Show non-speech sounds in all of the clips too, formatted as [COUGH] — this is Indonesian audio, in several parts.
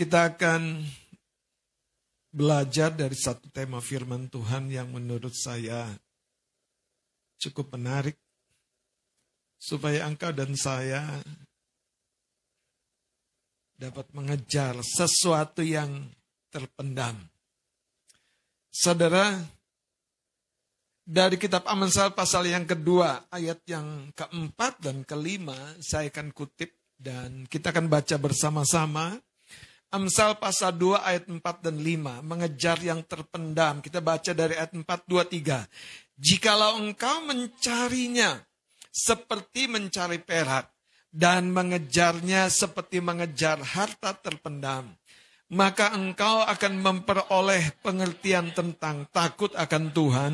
Kita akan belajar dari satu tema firman Tuhan yang menurut saya cukup menarik. Supaya engkau dan saya dapat mengejar sesuatu yang terpendam. Saudara, dari kitab Amsal pasal yang kedua, ayat yang keempat dan kelima, saya akan kutip dan kita akan baca bersama-sama. Amsal pasal 2 ayat 4 dan 5, mengejar yang terpendam. Kita baca dari ayat 4, 2, 3. Jikalau engkau mencarinya seperti mencari perak dan mengejarnya seperti mengejar harta terpendam, maka engkau akan memperoleh pengertian tentang takut akan Tuhan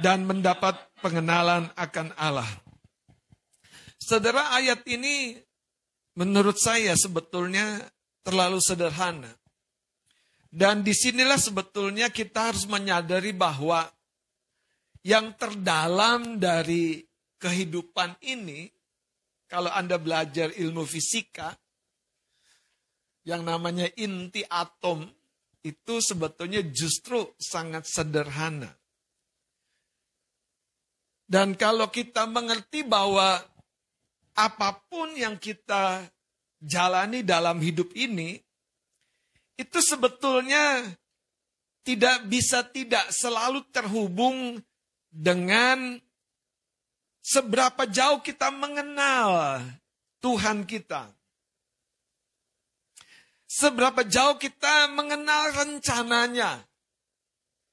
dan mendapat pengenalan akan Allah. Saudara ayat ini menurut saya sebetulnya terlalu sederhana. Dan di sinilah sebetulnya kita harus menyadari bahwa yang terdalam dari kehidupan ini, kalau Anda belajar ilmu fisika, yang namanya inti atom itu sebetulnya justru sangat sederhana. Dan kalau kita mengerti bahwa apa pun yang kita jalani dalam hidup ini, itu sebetulnya tidak bisa tidak selalu terhubung dengan seberapa jauh kita mengenal Tuhan kita. Seberapa jauh kita mengenal rencananya.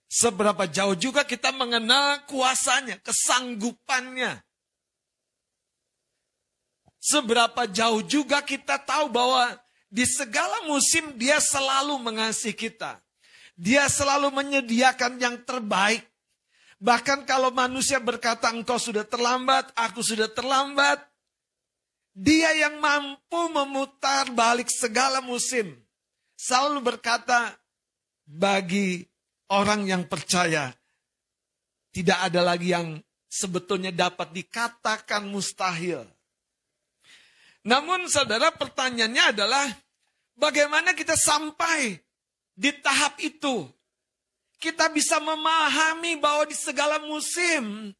Seberapa jauh juga kita mengenal kuasanya, kesanggupannya. Seberapa jauh juga kita tahu bahwa di segala musim dia selalu mengasihi kita. Dia selalu menyediakan yang terbaik. Bahkan kalau manusia berkata engkau sudah terlambat, aku sudah terlambat. Dia yang mampu memutar balik segala musim. Selalu berkata bagi orang yang percaya. Tidak ada lagi yang sebetulnya dapat dikatakan mustahil. Namun saudara pertanyaannya adalah bagaimana kita sampai di tahap itu? Kita bisa memahami bahwa di segala musim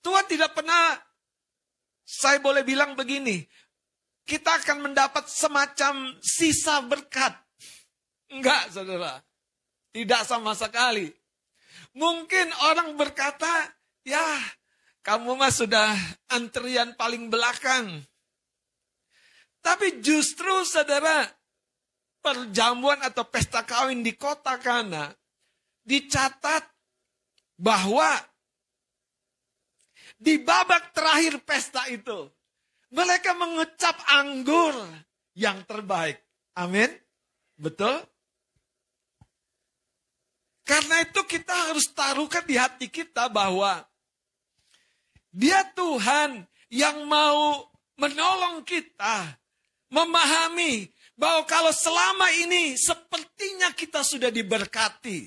Tuhan tidak pernah saya boleh bilang begini, kita akan mendapat semacam sisa berkat. Enggak, saudara. Tidak sama sekali. Mungkin orang berkata, ya kamu mah sudah antrian paling belakang. Tapi justru saudara, perjamuan atau pesta kawin di kota Kana dicatat bahwa di babak terakhir pesta itu mereka mengecap anggur yang terbaik. Amin. Betul? Karena itu kita harus taruhkan di hati kita bahwa dia Tuhan yang mau menolong kita memahami bahwa kalau selama ini sepertinya kita sudah diberkati.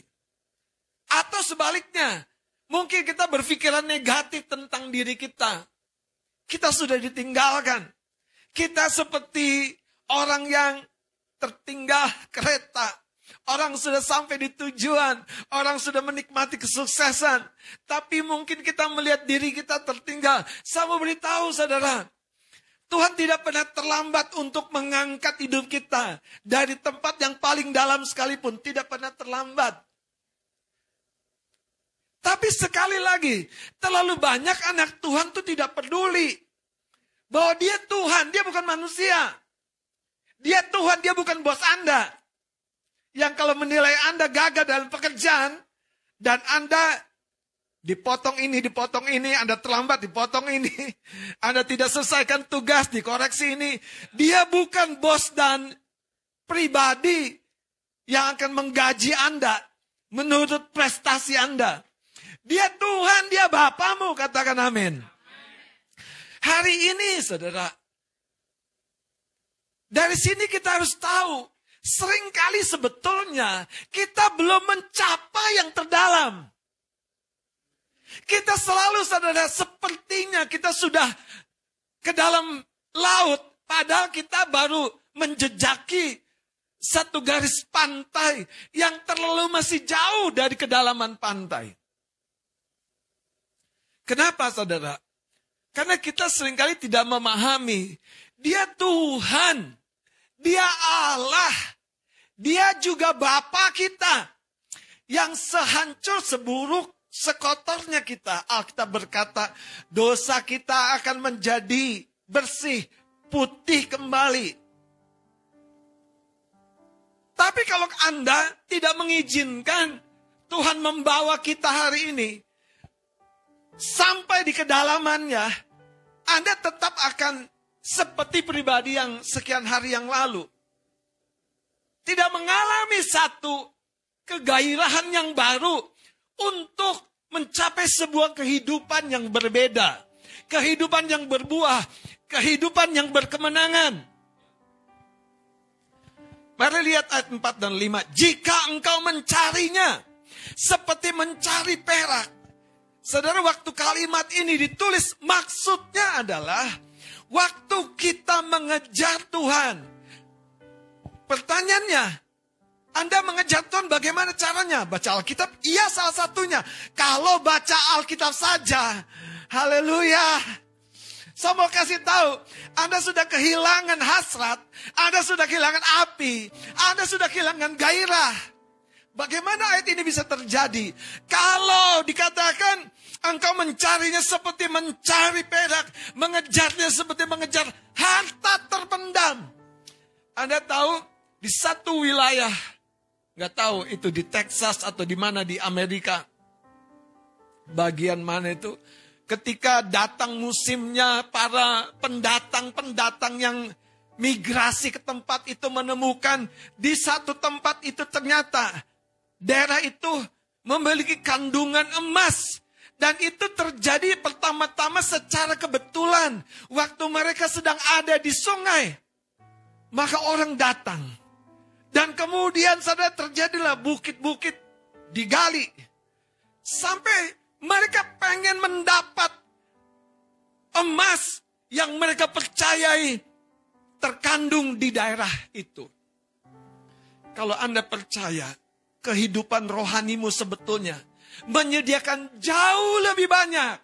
Atau sebaliknya, mungkin kita berpikiran negatif tentang diri kita. Kita sudah ditinggalkan. Kita seperti orang yang tertinggal kereta. Orang sudah sampai di tujuan, orang sudah menikmati kesuksesan, tapi mungkin kita melihat diri kita tertinggal. Saya mau beritahu saudara, Tuhan tidak pernah terlambat untuk mengangkat hidup kita dari tempat yang paling dalam sekalipun, tidak pernah terlambat. Tapi sekali lagi, terlalu banyak anak Tuhan itu tidak peduli bahwa dia Tuhan, dia bukan manusia. Dia Tuhan, dia bukan bos Anda. Yang kalau menilai Anda gagal dalam pekerjaan dan Anda Dipotong ini, dipotong ini, Anda terlambat, dipotong ini. Anda tidak selesaikan tugas, dikoreksi ini. Dia bukan bos dan pribadi yang akan menggaji Anda menurut prestasi Anda. Dia Tuhan, dia Bapamu, katakan amin. Hari ini, saudara, dari sini kita harus tahu, sering kali sebetulnya kita belum mencapai yang terdalam. Kita selalu saudara sepertinya kita sudah ke dalam laut. Padahal kita baru menjejaki satu garis pantai yang terlalu masih jauh dari kedalaman pantai. Kenapa saudara? Karena kita sering kali tidak memahami. Dia Tuhan. Dia Allah. Dia juga Bapa kita. Yang sehancur, seburuk, sekotornya kita. Alkitab berkata, dosa kita akan menjadi bersih, putih kembali. Tapi kalau Anda tidak mengizinkan Tuhan membawa kita hari ini sampai di kedalamannya, Anda tetap akan seperti pribadi yang sekian hari yang lalu. Tidak mengalami satu kegairahan yang baru untuk mencapai sebuah kehidupan yang berbeda. Kehidupan yang berbuah, kehidupan yang berkemenangan. Mari lihat ayat 4 dan 5. Jika engkau mencarinya seperti mencari perak. Saudara, waktu kalimat ini ditulis maksudnya adalah waktu kita mengejar Tuhan. Pertanyaannya, Anda mengejar Tuhan bagaimana caranya? Baca Alkitab? Iya salah satunya. Kalau baca Alkitab saja, haleluya. Saya mau kasih tahu, Anda sudah kehilangan hasrat, Anda sudah kehilangan api, Anda sudah kehilangan gairah. Bagaimana ayat ini bisa terjadi? Kalau dikatakan engkau mencarinya seperti mencari perak, mengejarnya seperti mengejar harta terpendam. Anda tahu di satu wilayah, nggak tahu itu di Texas atau di mana di Amerika, bagian mana itu, ketika datang musimnya para pendatang-pendatang yang migrasi ke tempat itu menemukan di satu tempat itu ternyata daerah itu memiliki kandungan emas. Dan itu terjadi pertama-tama secara kebetulan. Waktu mereka sedang ada di sungai maka orang datang dan kemudian saudara terjadilah bukit-bukit digali sampai mereka pengen mendapat emas yang mereka percayai terkandung di daerah itu. Kalau Anda percaya kehidupan rohanimu sebetulnya menyediakan jauh lebih banyak.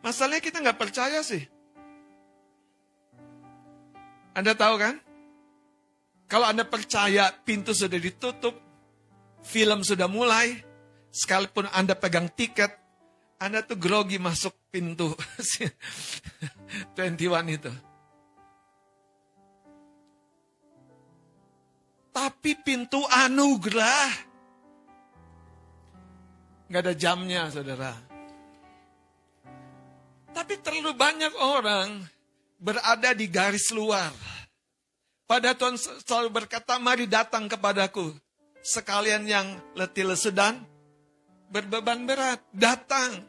Masalahnya kita nggak percaya sih. Anda tahu kan? Kalau Anda percaya pintu sudah ditutup, film sudah mulai, Sekalipun Anda pegang tiket, Anda tuh grogi masuk pintu [LAUGHS] 21 itu. Tapi pintu anugerah. Gak ada jamnya saudara. Tapi terlalu banyak orang berada di garis luar. Pada Tuhan selalu berkata, mari datang kepadaku. Sekalian yang letih lesu dan berbeban berat, datang.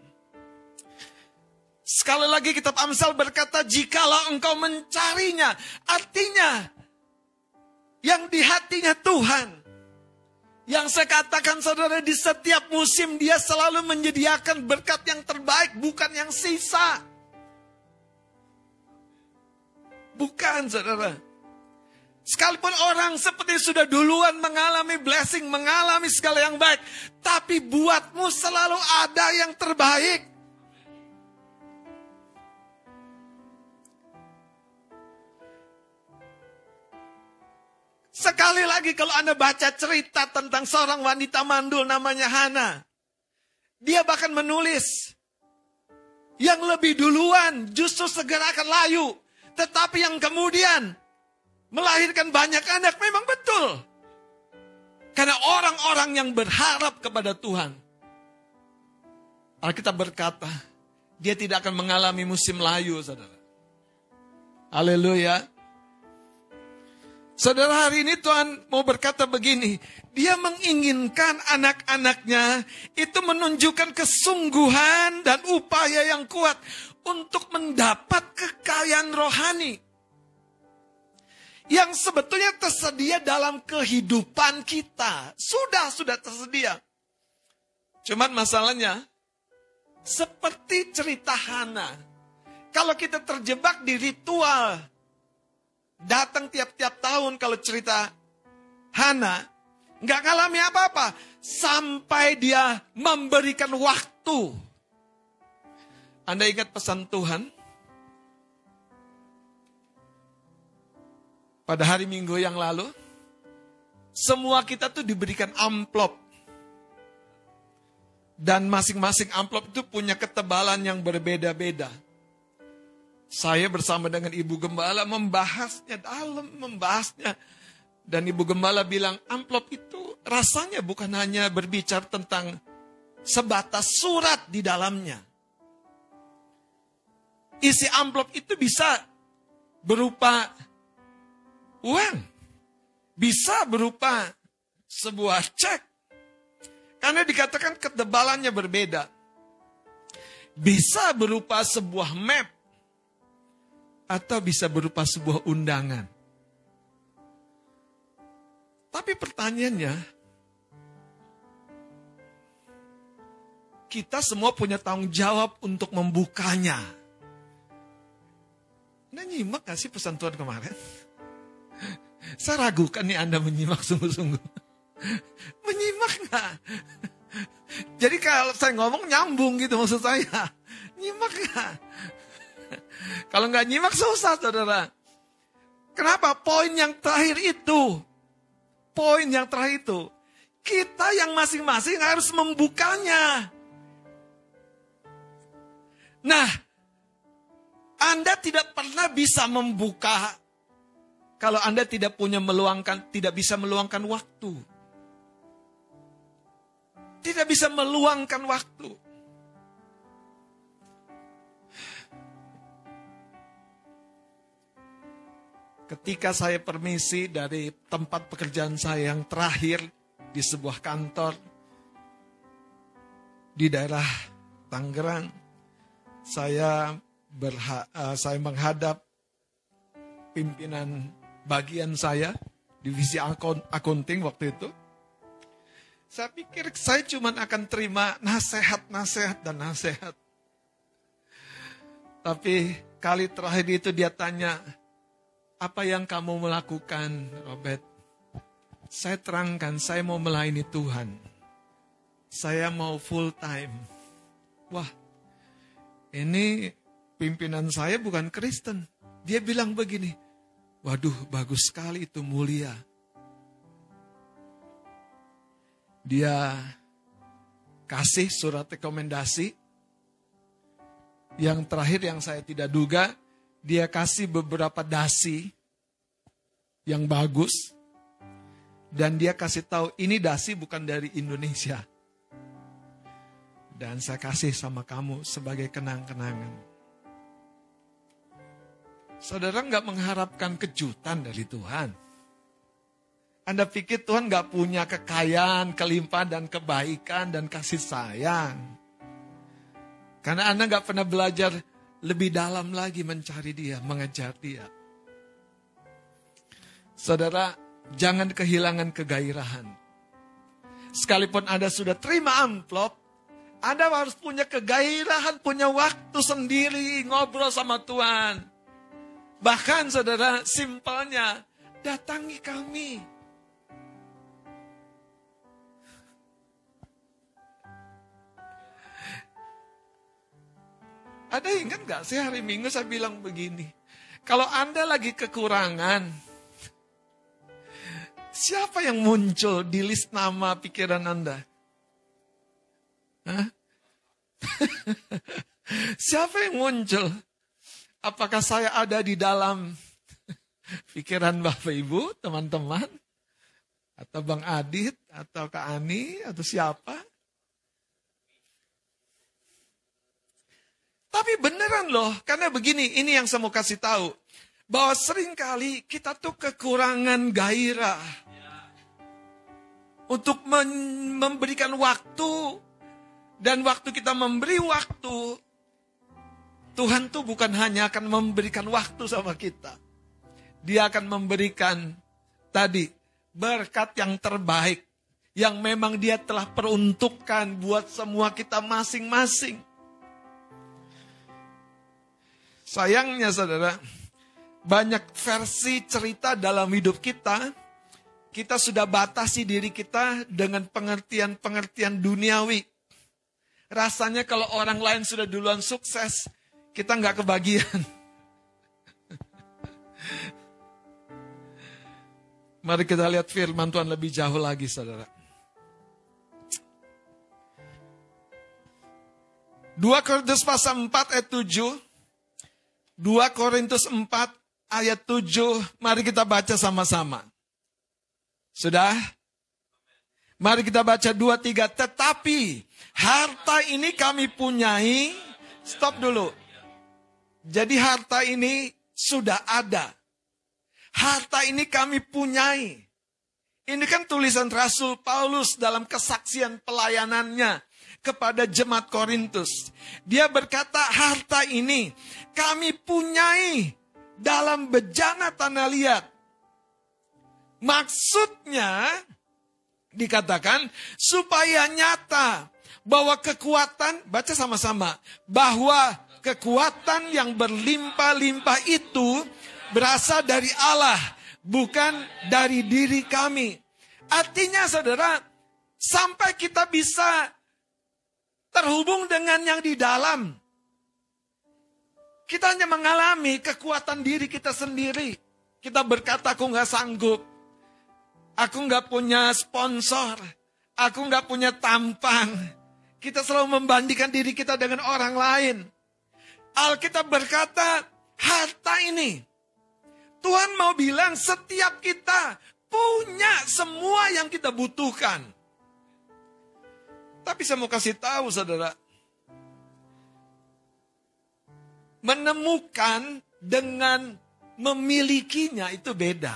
Sekali lagi kitab Amsal berkata, jikalau engkau mencarinya, artinya yang di hatinya Tuhan. Yang saya katakan saudara di setiap musim dia selalu menyediakan berkat yang terbaik, bukan yang sisa. Bukan saudara. Sekalipun orang seperti sudah duluan mengalami blessing, mengalami segala yang baik. Tapi buatmu selalu ada yang terbaik. Sekali lagi kalau Anda baca cerita tentang seorang wanita mandul namanya Hana. Dia bahkan menulis. Yang lebih duluan justru segera akan layu. Tetapi yang kemudian melahirkan banyak anak memang betul. Karena orang-orang yang berharap kepada Tuhan. Alkitab berkata, dia tidak akan mengalami musim layu, saudara. Haleluya. Saudara hari ini Tuhan mau berkata begini, dia menginginkan anak-anaknya itu menunjukkan kesungguhan dan upaya yang kuat untuk mendapat kekayaan rohani yang sebetulnya tersedia dalam kehidupan kita. Sudah, sudah tersedia. Cuman masalahnya, seperti cerita Hana, kalau kita terjebak di ritual datang tiap-tiap tahun kalau cerita Hana, nggak ngalami apa-apa sampai dia memberikan waktu. Anda ingat pesan Tuhan? Pada hari Minggu yang lalu, semua kita tuh diberikan amplop. Dan masing-masing amplop itu punya ketebalan yang berbeda-beda. Saya bersama dengan Ibu Gembala membahasnya dalam, membahasnya. Dan Ibu Gembala bilang, amplop itu rasanya bukan hanya berbicara tentang sebatas surat di dalamnya. Isi amplop itu bisa berupa uang. Bisa berupa sebuah cek. Karena dikatakan ketebalannya berbeda. Bisa berupa sebuah map atau bisa berupa sebuah undangan. Tapi pertanyaannya, kita semua punya tanggung jawab untuk membukanya. Anda nyimak gak sih pesan Tuhan kemarin? Saya ragukan nih Anda menyimak sungguh-sungguh. Menyimak gak? Jadi kalau saya ngomong nyambung gitu maksud saya. Nyimak gak? Kalau nggak nyimak susah saudara. Kenapa? Poin yang terakhir itu. Poin yang terakhir itu. Kita yang masing-masing harus membukanya. Nah, Anda tidak pernah bisa membuka kalau Anda tidak punya meluangkan, tidak bisa meluangkan waktu. Tidak bisa meluangkan waktu. Ketika saya permisi dari tempat pekerjaan saya yang terakhir di sebuah kantor di daerah Tangerang, saya berha uh, saya menghadap pimpinan bagian saya divisi accounting waktu itu. Saya pikir saya cuma akan terima nasihat-nasihat dan nasihat. Tapi kali terakhir itu dia tanya, apa yang kamu melakukan, Robert? Saya terangkan, saya mau melayani Tuhan. Saya mau full time. Wah, ini pimpinan saya bukan Kristen. Dia bilang begini, waduh bagus sekali itu mulia. Dia kasih surat rekomendasi. Yang terakhir yang saya tidak duga, dia kasih beberapa dasi yang bagus dan dia kasih tahu ini dasi bukan dari Indonesia. Dan saya kasih sama kamu sebagai kenang-kenangan. Saudara nggak mengharapkan kejutan dari Tuhan. Anda pikir Tuhan nggak punya kekayaan, kelimpahan dan kebaikan dan kasih sayang. Karena Anda nggak pernah belajar lebih dalam lagi mencari dia, mengejar dia. Saudara, jangan kehilangan kegairahan. Sekalipun Anda sudah terima amplop, Anda harus punya kegairahan, punya waktu sendiri ngobrol sama Tuhan. Bahkan saudara, simpelnya, datangi kami. Ada ingat gak sih hari Minggu saya bilang begini. Kalau Anda lagi kekurangan, siapa yang muncul di list nama pikiran Anda? Hah? [LAUGHS] siapa yang muncul? Apakah saya ada di dalam [LAUGHS] pikiran Bapak Ibu, teman-teman? Atau Bang Adit, atau Kak Ani, atau siapa? Tapi beneran loh, karena begini, ini yang saya mau kasih tahu. Bahwa sering kali kita tuh kekurangan gairah. Untuk memberikan waktu. Dan waktu kita memberi waktu, Tuhan tuh bukan hanya akan memberikan waktu sama kita. Dia akan memberikan tadi berkat yang terbaik. Yang memang dia telah peruntukkan buat semua kita masing-masing. Sayangnya saudara, banyak versi cerita dalam hidup kita, kita sudah batasi diri kita dengan pengertian-pengertian duniawi. Rasanya kalau orang lain sudah duluan sukses, kita nggak kebagian. Mari kita lihat firman Tuhan lebih jauh lagi, saudara. 2 Korintus pasal 4 ayat 7. 2 Korintus 4 ayat 7. Mari kita baca sama-sama. Sudah? Mari kita baca 2 3. Tetapi harta ini kami punyai. Stop dulu. Jadi harta ini sudah ada Harta ini kami punyai. Ini kan tulisan Rasul Paulus dalam kesaksian pelayanannya kepada jemaat Korintus. Dia berkata, harta ini kami punyai dalam bejana tanah liat. Maksudnya dikatakan supaya nyata bahwa kekuatan, baca sama-sama, bahwa kekuatan yang berlimpah-limpah itu berasal dari Allah, bukan dari diri kami. Artinya saudara, sampai kita bisa terhubung dengan yang di dalam. Kita hanya mengalami kekuatan diri kita sendiri. Kita berkata, aku nggak sanggup. Aku nggak punya sponsor. Aku nggak punya tampang. Kita selalu membandingkan diri kita dengan orang lain. Alkitab berkata, harta ini Tuhan mau bilang setiap kita punya semua yang kita butuhkan. Tapi saya mau kasih tahu saudara. Menemukan dengan memilikinya itu beda.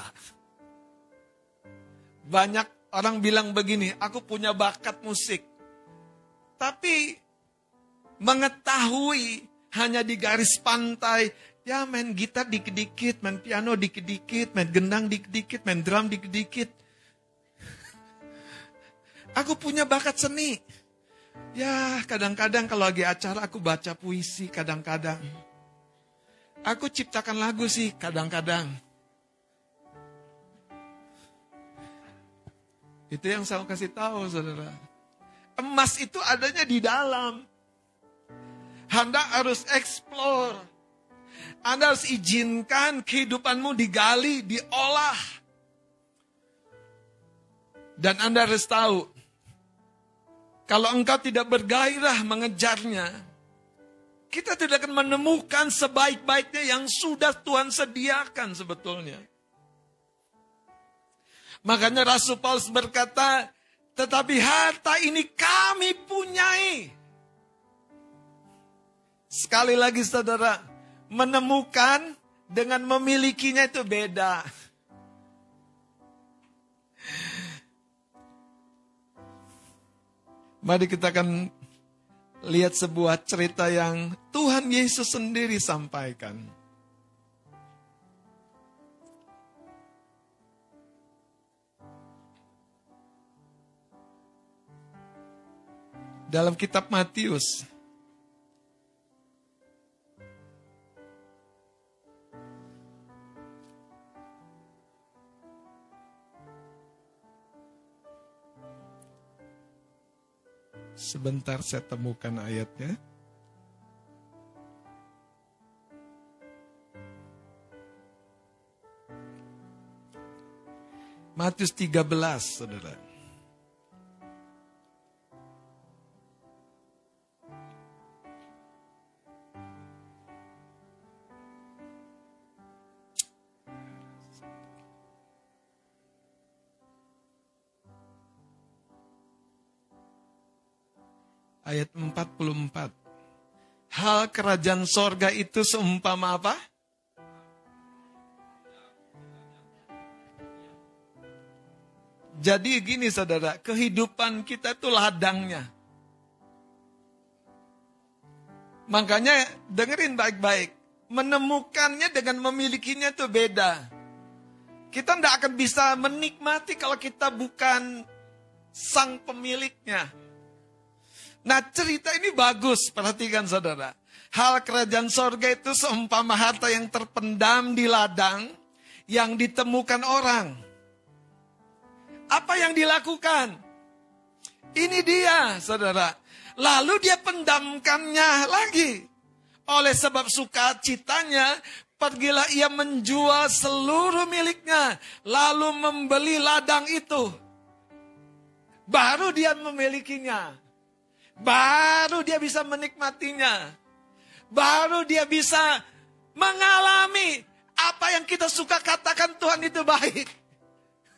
Banyak orang bilang begini, aku punya bakat musik. Tapi mengetahui hanya di garis pantai, Ya main gitar dikit-dikit, main piano dikit-dikit, main gendang dikit-dikit, main drum dikit-dikit. Aku punya bakat seni. Ya kadang-kadang kalau lagi acara aku baca puisi kadang-kadang. Aku ciptakan lagu sih kadang-kadang. Itu yang saya kasih tahu saudara. Emas itu adanya di dalam. Anda harus explore anda harus izinkan kehidupanmu digali, diolah. Dan Anda harus tahu, kalau engkau tidak bergairah mengejarnya, kita tidak akan menemukan sebaik-baiknya yang sudah Tuhan sediakan sebetulnya. Makanya Rasul Paulus berkata, tetapi harta ini kami punyai. Sekali lagi saudara, menemukan dengan memilikinya itu beda. Mari kita akan lihat sebuah cerita yang Tuhan Yesus sendiri sampaikan. Dalam kitab Matius Sebentar saya temukan ayatnya. Matius 13, saudara. Kerajaan sorga itu seumpama apa? Jadi gini saudara, kehidupan kita itu ladangnya. Makanya dengerin baik-baik. Menemukannya dengan memilikinya itu beda. Kita tidak akan bisa menikmati kalau kita bukan sang pemiliknya. Nah cerita ini bagus, perhatikan saudara. Hal kerajaan sorga itu seumpama harta yang terpendam di ladang yang ditemukan orang. Apa yang dilakukan? Ini dia, saudara. Lalu dia pendamkannya lagi. Oleh sebab sukacitanya, pergilah ia menjual seluruh miliknya. Lalu membeli ladang itu. Baru dia memilikinya. Baru dia bisa menikmatinya baru dia bisa mengalami apa yang kita suka katakan Tuhan itu baik.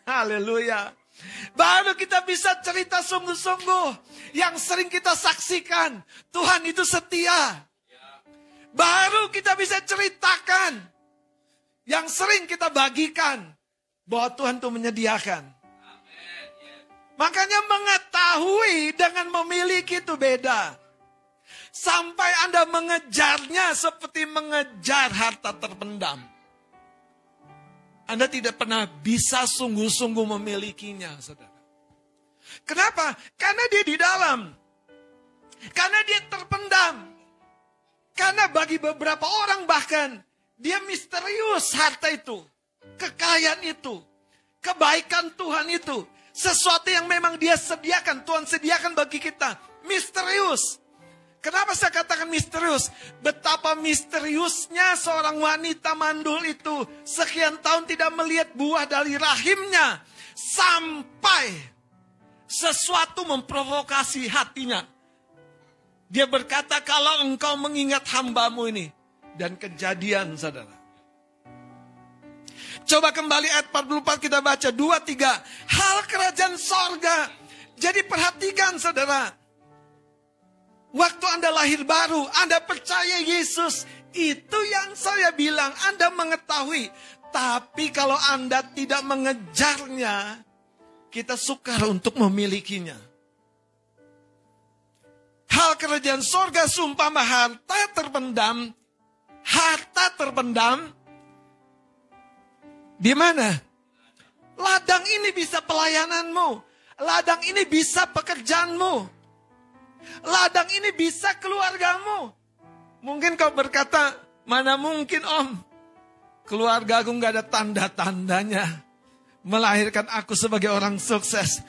Haleluya. Baru kita bisa cerita sungguh-sungguh yang sering kita saksikan. Tuhan itu setia. Baru kita bisa ceritakan yang sering kita bagikan bahwa Tuhan itu menyediakan. Makanya mengetahui dengan memiliki itu beda. Sampai Anda mengejarnya seperti mengejar harta terpendam. Anda tidak pernah bisa sungguh-sungguh memilikinya, saudara. Kenapa? Karena dia di dalam. Karena dia terpendam. Karena bagi beberapa orang bahkan, dia misterius harta itu. Kekayaan itu. Kebaikan Tuhan itu. Sesuatu yang memang dia sediakan, Tuhan sediakan bagi kita. Misterius. Kenapa saya katakan misterius? Betapa misteriusnya seorang wanita mandul itu sekian tahun tidak melihat buah dari rahimnya sampai sesuatu memprovokasi hatinya. Dia berkata kalau engkau mengingat hambamu ini dan kejadian saudara. Coba kembali ayat 44 kita baca 2 3 hal kerajaan sorga. Jadi perhatikan saudara. Waktu Anda lahir baru, Anda percaya Yesus. Itu yang saya bilang, Anda mengetahui. Tapi kalau Anda tidak mengejarnya, kita sukar untuk memilikinya. Hal kerajaan sorga sumpah harta terpendam. Harta terpendam. Di mana? Ladang ini bisa pelayananmu. Ladang ini bisa pekerjaanmu. Ladang ini bisa keluargamu. Mungkin kau berkata, mana mungkin om. Keluarga aku gak ada tanda-tandanya. Melahirkan aku sebagai orang sukses.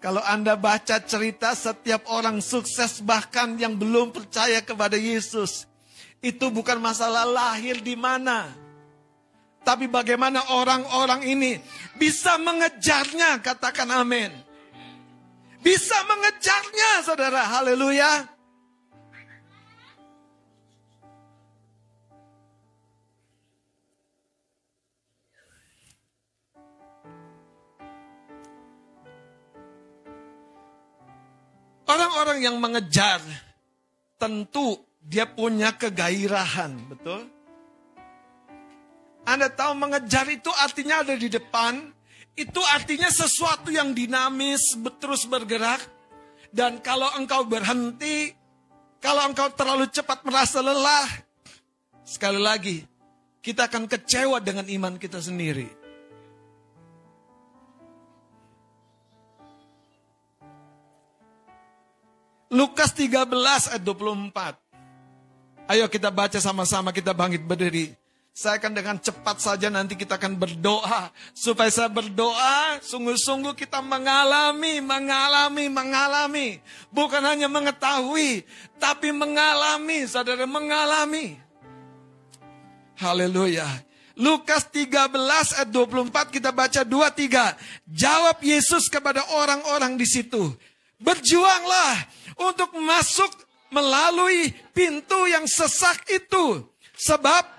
Kalau Anda baca cerita setiap orang sukses bahkan yang belum percaya kepada Yesus. Itu bukan masalah lahir di mana. Tapi bagaimana orang-orang ini bisa mengejarnya, katakan amin bisa mengejarnya, saudara. Haleluya. Orang-orang yang mengejar tentu dia punya kegairahan, betul? Anda tahu mengejar itu artinya ada di depan, itu artinya sesuatu yang dinamis, terus bergerak. Dan kalau engkau berhenti, kalau engkau terlalu cepat merasa lelah, sekali lagi, kita akan kecewa dengan iman kita sendiri. Lukas 13 ayat 24. Ayo kita baca sama-sama, kita bangkit berdiri. Saya akan dengan cepat saja nanti kita akan berdoa. Supaya saya berdoa, sungguh-sungguh kita mengalami, mengalami, mengalami. Bukan hanya mengetahui, tapi mengalami, saudara, mengalami. Haleluya. Lukas 13 ayat 24 kita baca 23. Jawab Yesus kepada orang-orang di situ. Berjuanglah untuk masuk melalui pintu yang sesak itu. Sebab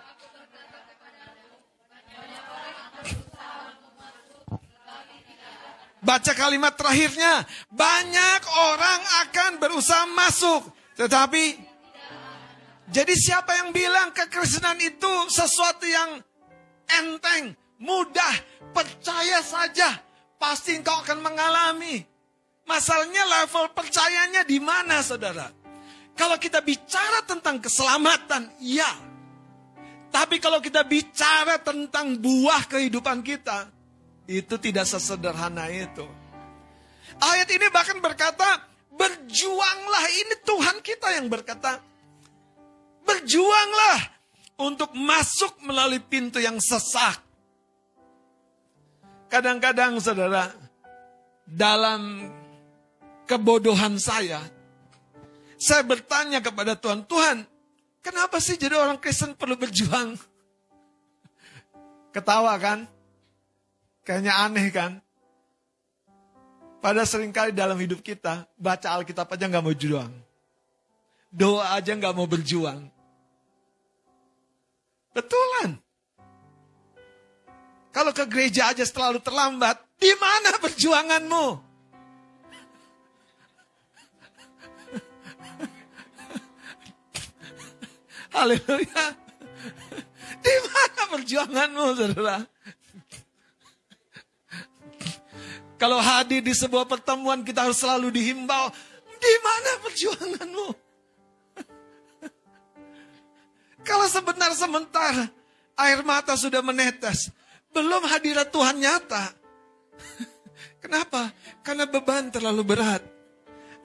Baca kalimat terakhirnya. Banyak orang akan berusaha masuk. Tetapi, jadi siapa yang bilang kekristenan itu sesuatu yang enteng, mudah, percaya saja. Pasti engkau akan mengalami. Masalahnya level percayanya di mana saudara? Kalau kita bicara tentang keselamatan, ya. Tapi kalau kita bicara tentang buah kehidupan kita, itu tidak sesederhana itu. Ayat ini bahkan berkata, berjuanglah ini Tuhan kita yang berkata. Berjuanglah untuk masuk melalui pintu yang sesak. Kadang-kadang saudara, dalam kebodohan saya, saya bertanya kepada Tuhan, Tuhan, kenapa sih jadi orang Kristen perlu berjuang? Ketawa kan? Kayaknya aneh kan? Pada sering kali dalam hidup kita, baca Alkitab aja nggak mau berjuang. Doa aja nggak mau berjuang. Betulan. Kalau ke gereja aja selalu terlambat, di mana perjuanganmu? [LAUGHS] Haleluya. Di mana perjuanganmu, saudara? Kalau hadir di sebuah pertemuan kita harus selalu dihimbau. Di mana perjuanganmu? [LAUGHS] Kalau sebentar sementara air mata sudah menetes, belum hadirat Tuhan nyata. [LAUGHS] Kenapa? Karena beban terlalu berat.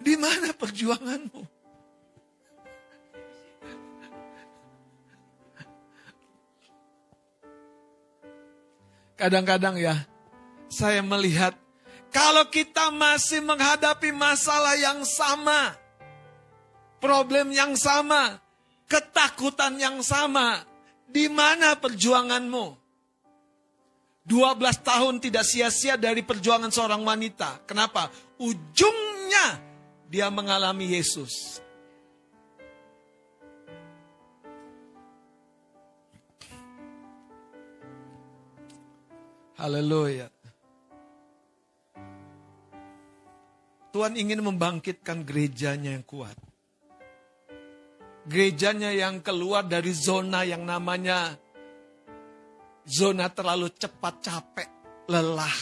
Di mana perjuanganmu? [LAUGHS] Kadang-kadang ya, saya melihat kalau kita masih menghadapi masalah yang sama, problem yang sama, ketakutan yang sama, di mana perjuanganmu? 12 tahun tidak sia-sia dari perjuangan seorang wanita. Kenapa? Ujungnya dia mengalami Yesus. Haleluya. Tuhan ingin membangkitkan gerejanya yang kuat. Gerejanya yang keluar dari zona yang namanya zona terlalu cepat capek, lelah,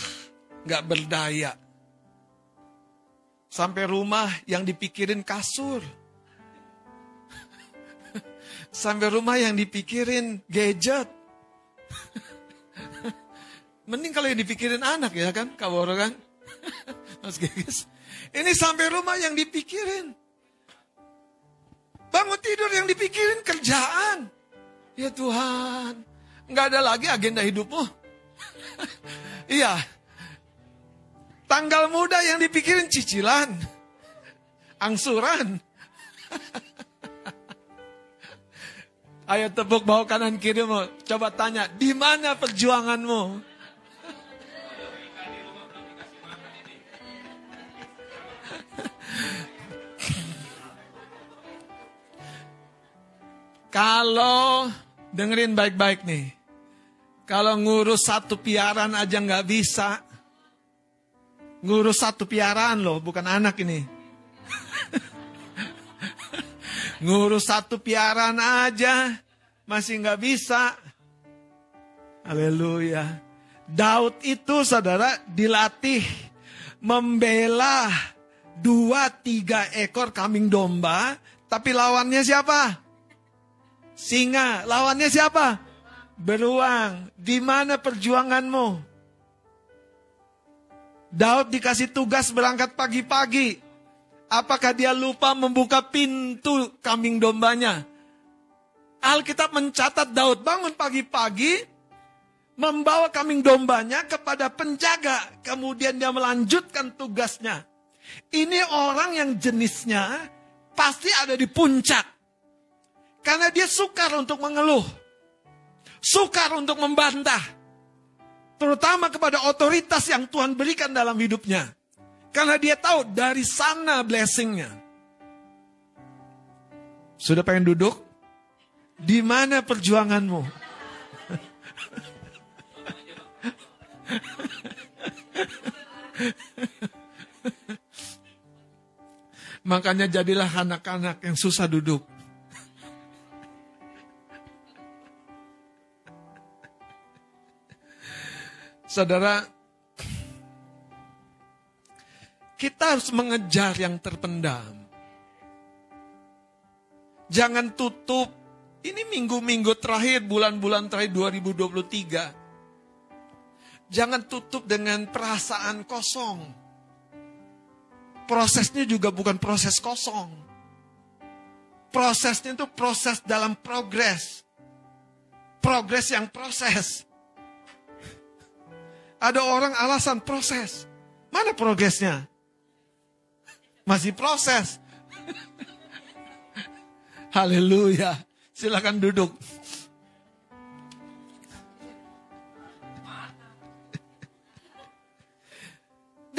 gak berdaya. Sampai rumah yang dipikirin kasur. [LAUGHS] Sampai rumah yang dipikirin gadget. [LAUGHS] Mending kalau yang dipikirin anak ya kan, kabar kan? [LAUGHS] Mas Gegis. Ini sampai rumah yang dipikirin. Bangun tidur yang dipikirin kerjaan. Ya Tuhan, nggak ada lagi agenda hidupmu. [LAUGHS] iya. Tanggal muda yang dipikirin cicilan. Angsuran. [LAUGHS] Ayo tepuk bawah kanan kirimu. Coba tanya, di mana perjuanganmu? Kalau dengerin baik-baik nih, kalau ngurus satu piaran aja nggak bisa, ngurus satu piaraan loh, bukan anak ini. [LAUGHS] ngurus satu piaraan aja masih nggak bisa. Haleluya. Daud itu saudara dilatih membela dua tiga ekor kambing domba, tapi lawannya siapa? Singa, lawannya siapa? Beruang. Di mana perjuanganmu? Daud dikasih tugas berangkat pagi-pagi. Apakah dia lupa membuka pintu kambing dombanya? Alkitab mencatat Daud bangun pagi-pagi, membawa kambing dombanya kepada penjaga. Kemudian dia melanjutkan tugasnya. Ini orang yang jenisnya pasti ada di puncak. Karena dia sukar untuk mengeluh. Sukar untuk membantah. Terutama kepada otoritas yang Tuhan berikan dalam hidupnya. Karena dia tahu dari sana blessingnya. Sudah pengen duduk? Di mana perjuanganmu? [LAUGHS] Makanya jadilah anak-anak yang susah duduk. Saudara, kita harus mengejar yang terpendam. Jangan tutup. Ini minggu-minggu terakhir, bulan-bulan terakhir 2023. Jangan tutup dengan perasaan kosong. Prosesnya juga bukan proses kosong. prosesnya itu proses dalam progres. Progres yang proses. Ada orang alasan proses. Mana progresnya? Masih proses. [LAUGHS] Haleluya. Silakan duduk. [LAUGHS]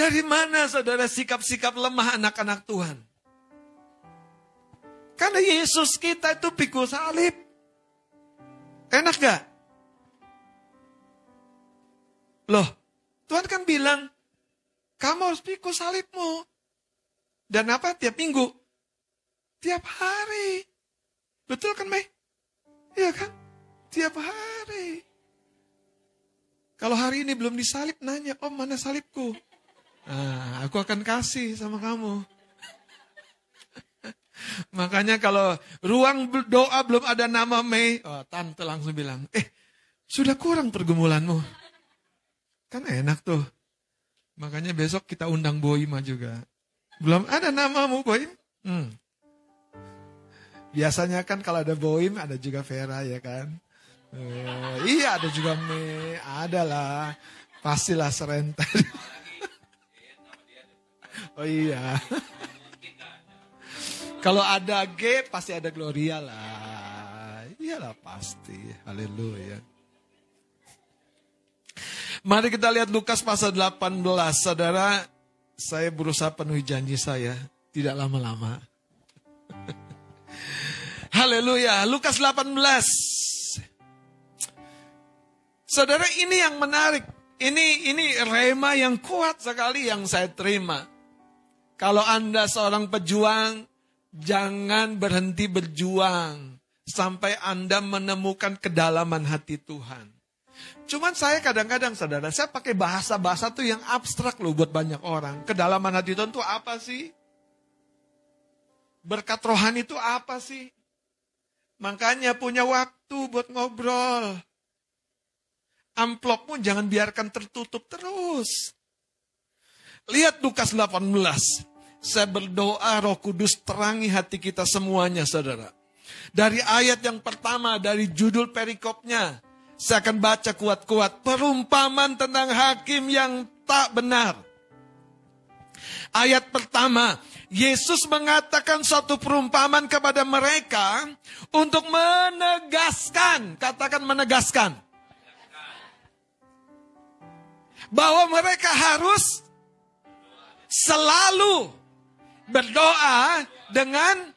Dari mana saudara sikap-sikap lemah anak-anak Tuhan? Karena Yesus kita itu pikul salib. Enak gak? Loh, Tuhan kan bilang, kamu harus pikul salibmu. Dan apa? Tiap minggu. Tiap hari. Betul kan, Mei? Iya kan? Tiap hari. Kalau hari ini belum disalib, nanya, om mana salibku? Nah, aku akan kasih sama kamu. [LAUGHS] Makanya kalau ruang doa belum ada nama Mei, oh, tante langsung bilang, eh sudah kurang pergumulanmu. Kan enak tuh. Makanya besok kita undang Boima juga. Belum ada namamu Boim? Hmm. Biasanya kan kalau ada Boim ada juga Vera ya kan. Eh, iya ada juga Mei, ada lah. Pastilah serentak. [LAUGHS] Oh iya. Kalau ada G pasti ada Gloria lah. Iyalah pasti. Haleluya. Mari kita lihat Lukas pasal 18. Saudara, saya berusaha penuhi janji saya. Tidak lama-lama. [LAUGHS] Haleluya. Lukas 18. Saudara, ini yang menarik. Ini ini rema yang kuat sekali yang saya terima. Kalau Anda seorang pejuang, jangan berhenti berjuang sampai Anda menemukan kedalaman hati Tuhan. Cuman saya kadang-kadang saudara, saya pakai bahasa-bahasa tuh yang abstrak loh buat banyak orang. Kedalaman hati Tuhan tuh apa sih? Berkat rohani itu apa sih? Makanya punya waktu buat ngobrol. Amplopmu jangan biarkan tertutup terus. Lihat Lukas 18. Saya berdoa roh kudus terangi hati kita semuanya saudara. Dari ayat yang pertama, dari judul perikopnya. Saya akan baca kuat-kuat. Perumpamaan tentang hakim yang tak benar. Ayat pertama, Yesus mengatakan suatu perumpamaan kepada mereka untuk menegaskan, katakan menegaskan, bahwa mereka harus selalu berdoa dengan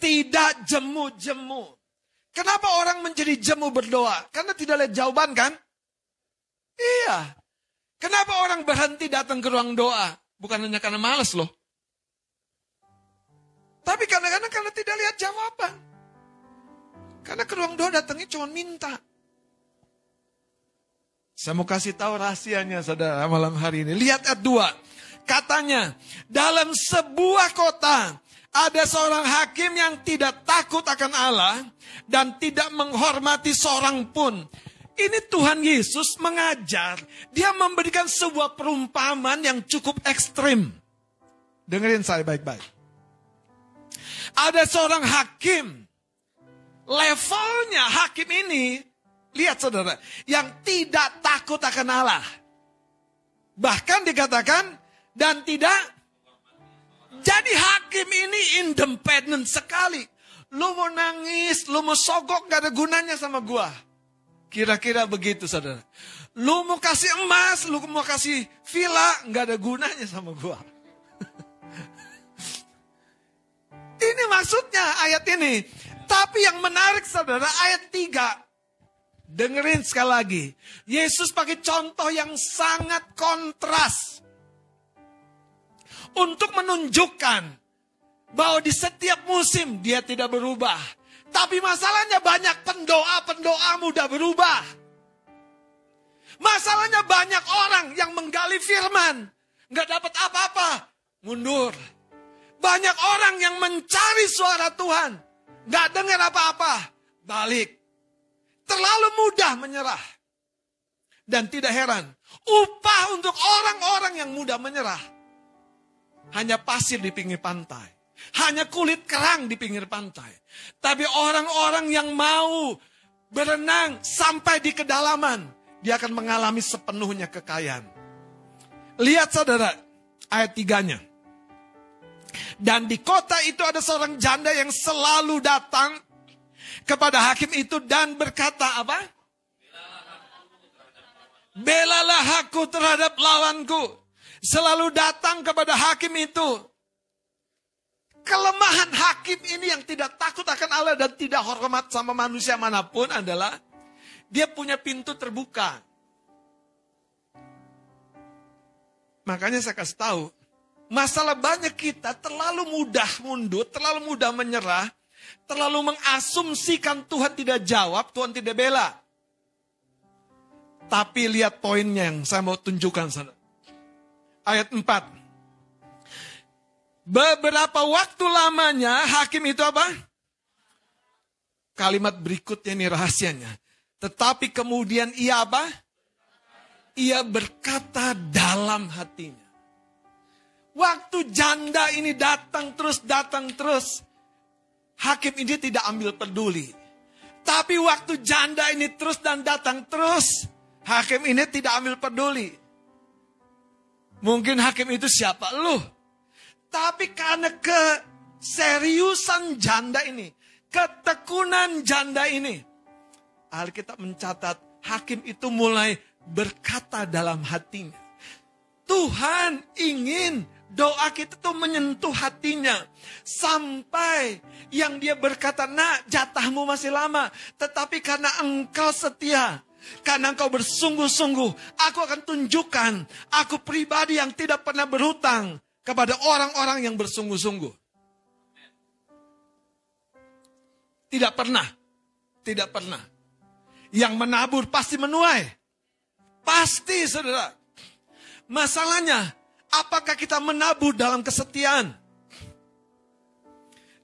tidak jemu-jemu. Kenapa orang menjadi jemu berdoa? Karena tidak lihat jawaban kan? Iya. Kenapa orang berhenti datang ke ruang doa? Bukan hanya karena males loh. Tapi kadang-kadang karena tidak lihat jawaban. Karena ke ruang doa datangnya cuma minta. Saya mau kasih tahu rahasianya saudara malam hari ini. Lihat ayat 2. Katanya, dalam sebuah kota ada seorang hakim yang tidak takut akan Allah dan tidak menghormati seorang pun. Ini Tuhan Yesus mengajar, dia memberikan sebuah perumpamaan yang cukup ekstrim. Dengerin saya baik-baik. Ada seorang hakim, levelnya hakim ini, lihat saudara, yang tidak takut akan Allah. Bahkan dikatakan dan tidak jadi hakim ini independen sekali. Lu mau nangis, lu mau sogok gak ada gunanya sama gua. Kira-kira begitu saudara. Lu mau kasih emas, lu mau kasih villa, gak ada gunanya sama gua. [LAUGHS] ini maksudnya ayat ini. Tapi yang menarik saudara, ayat 3. Dengerin sekali lagi. Yesus pakai contoh yang sangat kontras untuk menunjukkan bahwa di setiap musim dia tidak berubah. Tapi masalahnya banyak pendoa-pendoa muda berubah. Masalahnya banyak orang yang menggali firman. Nggak dapat apa-apa. Mundur. Banyak orang yang mencari suara Tuhan. Nggak dengar apa-apa. Balik. Terlalu mudah menyerah. Dan tidak heran. Upah untuk orang-orang yang mudah menyerah hanya pasir di pinggir pantai. hanya kulit kerang di pinggir pantai. Tapi orang-orang yang mau berenang sampai di kedalaman, dia akan mengalami sepenuhnya kekayaan. Lihat saudara, ayat tiganya. Dan di kota itu ada seorang janda yang selalu datang kepada hakim itu dan berkata apa? Belalah aku terhadap lawanku. Selalu datang kepada hakim itu. Kelemahan hakim ini yang tidak takut akan Allah dan tidak hormat sama manusia mana pun adalah dia punya pintu terbuka. Makanya saya kasih tahu, masalah banyak kita terlalu mudah mundur, terlalu mudah menyerah, terlalu mengasumsikan Tuhan tidak jawab, Tuhan tidak bela. Tapi lihat poinnya yang saya mau tunjukkan sana. Ayat 4. Beberapa waktu lamanya hakim itu apa? Kalimat berikutnya ini rahasianya. Tetapi kemudian ia apa? ia berkata dalam hatinya. Waktu janda ini datang terus, datang terus. Hakim ini tidak ambil peduli. Tapi waktu janda ini terus dan datang terus, hakim ini tidak ambil peduli. Mungkin hakim itu siapa? Lu. Tapi karena keseriusan janda ini, ketekunan janda ini, Alkitab mencatat hakim itu mulai berkata dalam hatinya. Tuhan ingin doa kita tuh menyentuh hatinya. Sampai yang dia berkata, nak jatahmu masih lama. Tetapi karena engkau setia, karena engkau bersungguh-sungguh, aku akan tunjukkan aku pribadi yang tidak pernah berhutang kepada orang-orang yang bersungguh-sungguh. Tidak pernah. Tidak pernah. Yang menabur pasti menuai. Pasti saudara. Masalahnya, apakah kita menabur dalam kesetiaan?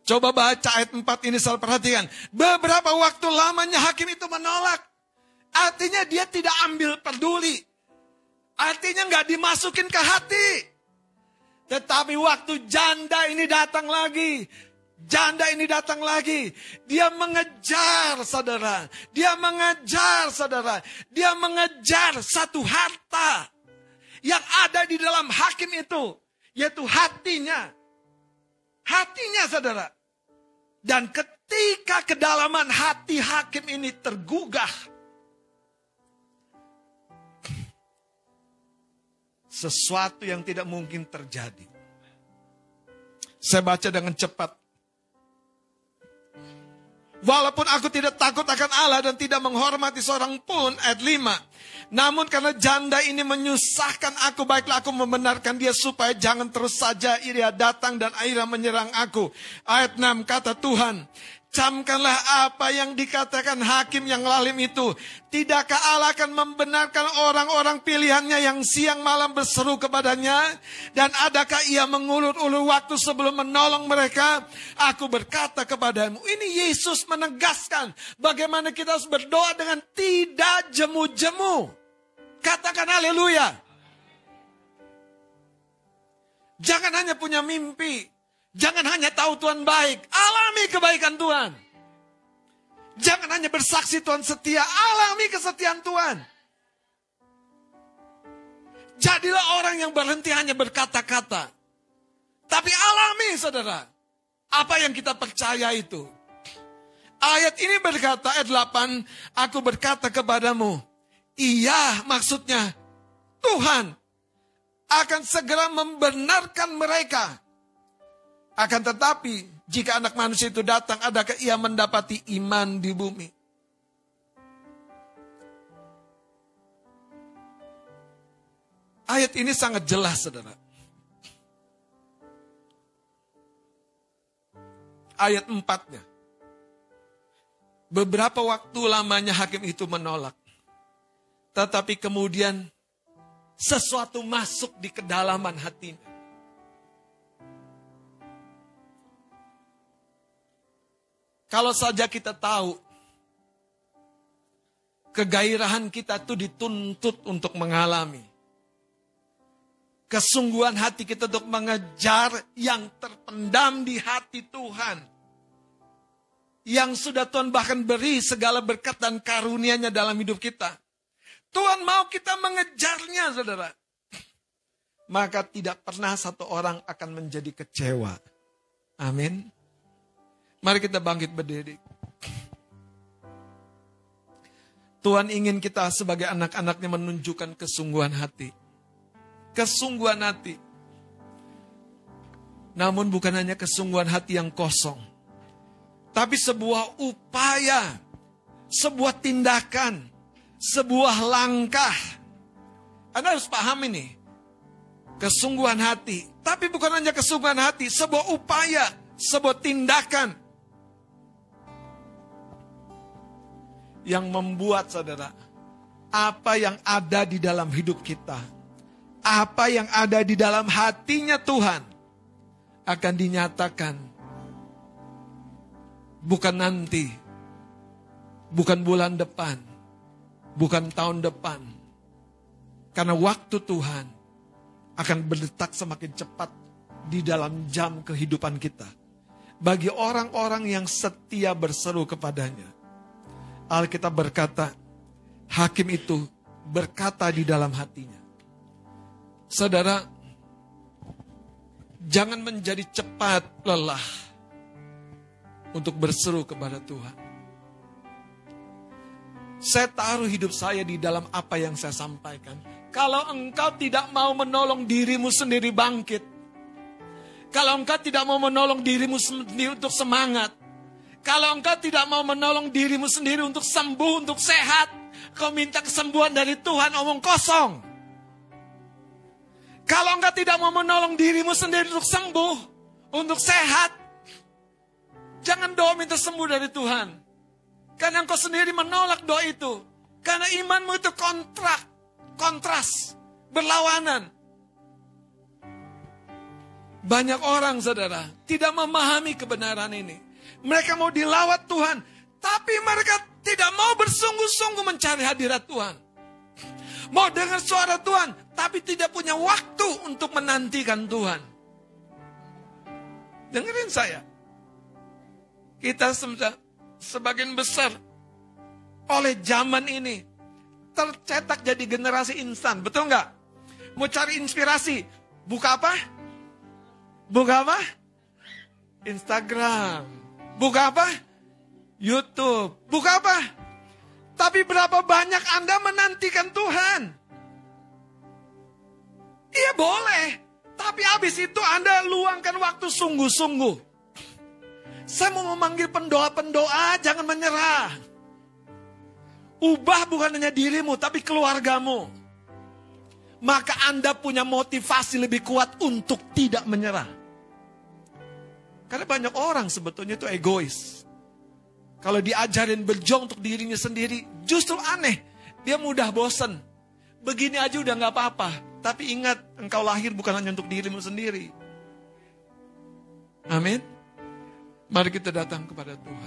Coba baca ayat 4 ini saya perhatikan. Beberapa waktu lamanya hakim itu menolak. Artinya dia tidak ambil peduli. Artinya nggak dimasukin ke hati. Tetapi waktu janda ini datang lagi. Janda ini datang lagi. Dia mengejar saudara. Dia mengejar saudara. Dia mengejar satu harta. Yang ada di dalam hakim itu. Yaitu hatinya. Hatinya saudara. Dan ketika kedalaman hati hakim ini tergugah. Sesuatu yang tidak mungkin terjadi. Saya baca dengan cepat Walaupun aku tidak takut akan Allah dan tidak menghormati seorang pun, ayat 5. Namun karena janda ini menyusahkan aku, baiklah aku membenarkan dia supaya jangan terus saja ia datang dan akhirnya menyerang aku. Ayat 6 kata Tuhan, Camkanlah apa yang dikatakan hakim yang lalim itu. Tidakkah Allah akan membenarkan orang-orang pilihannya yang siang malam berseru kepadanya? Dan adakah ia mengulur-ulur waktu sebelum menolong mereka? Aku berkata kepadamu, ini Yesus menegaskan bagaimana kita harus berdoa dengan tidak jemu-jemu. Katakan haleluya. Jangan hanya punya mimpi, Jangan hanya tahu Tuhan baik, alami kebaikan Tuhan. Jangan hanya bersaksi Tuhan setia, alami kesetiaan Tuhan. Jadilah orang yang berhenti hanya berkata-kata. Tapi alami saudara, apa yang kita percaya itu. Ayat ini berkata, ayat 8, aku berkata kepadamu, iya maksudnya Tuhan akan segera membenarkan mereka akan tetapi, jika anak manusia itu datang, adakah ia mendapati iman di bumi? Ayat ini sangat jelas, saudara. Ayat empatnya. Beberapa waktu lamanya hakim itu menolak. Tetapi kemudian sesuatu masuk di kedalaman hatinya. Kalau saja kita tahu kegairahan kita itu dituntut untuk mengalami. Kesungguhan hati kita untuk mengejar yang terpendam di hati Tuhan. Yang sudah Tuhan bahkan beri segala berkat dan karunia-Nya dalam hidup kita. Tuhan mau kita mengejarnya, saudara. Maka tidak pernah satu orang akan menjadi kecewa. Amin. Mari kita bangkit berdiri. Tuhan ingin kita sebagai anak-anaknya menunjukkan kesungguhan hati. Kesungguhan hati. Namun bukan hanya kesungguhan hati yang kosong. Tapi sebuah upaya, sebuah tindakan, sebuah langkah. Anda harus paham ini. Kesungguhan hati. Tapi bukan hanya kesungguhan hati, sebuah upaya, sebuah tindakan. Yang membuat saudara, apa yang ada di dalam hidup kita, apa yang ada di dalam hatinya Tuhan, akan dinyatakan. Bukan nanti, bukan bulan depan, bukan tahun depan. Karena waktu Tuhan akan berdetak semakin cepat di dalam jam kehidupan kita. Bagi orang-orang yang setia berseru kepadanya. Alkitab berkata, hakim itu berkata di dalam hatinya. Saudara, jangan menjadi cepat lelah untuk berseru kepada Tuhan. Saya taruh hidup saya di dalam apa yang saya sampaikan. Kalau engkau tidak mau menolong dirimu sendiri bangkit. Kalau engkau tidak mau menolong dirimu sendiri untuk semangat. Kalau engkau tidak mau menolong dirimu sendiri untuk sembuh, untuk sehat. Kau minta kesembuhan dari Tuhan, omong kosong. Kalau engkau tidak mau menolong dirimu sendiri untuk sembuh, untuk sehat. Jangan doa minta sembuh dari Tuhan. Karena engkau sendiri menolak doa itu. Karena imanmu itu kontrak, kontras, berlawanan. Banyak orang saudara tidak memahami kebenaran ini. Mereka mau dilawat Tuhan. Tapi mereka tidak mau bersungguh-sungguh mencari hadirat Tuhan. Mau dengar suara Tuhan. Tapi tidak punya waktu untuk menantikan Tuhan. Dengerin saya. Kita sebagian besar oleh zaman ini tercetak jadi generasi instan. Betul nggak? Mau cari inspirasi, buka apa? Buka apa? Instagram. Buka apa? YouTube. Buka apa? Tapi berapa banyak Anda menantikan Tuhan? Iya boleh. Tapi habis itu Anda luangkan waktu sungguh-sungguh. Saya mau memanggil pendoa-pendoa, jangan menyerah. Ubah bukan hanya dirimu, tapi keluargamu. Maka Anda punya motivasi lebih kuat untuk tidak menyerah. Karena banyak orang sebetulnya itu egois. Kalau diajarin berjuang untuk dirinya sendiri, justru aneh. Dia mudah bosen. Begini aja udah gak apa-apa. Tapi ingat, engkau lahir bukan hanya untuk dirimu sendiri. Amin. Mari kita datang kepada Tuhan.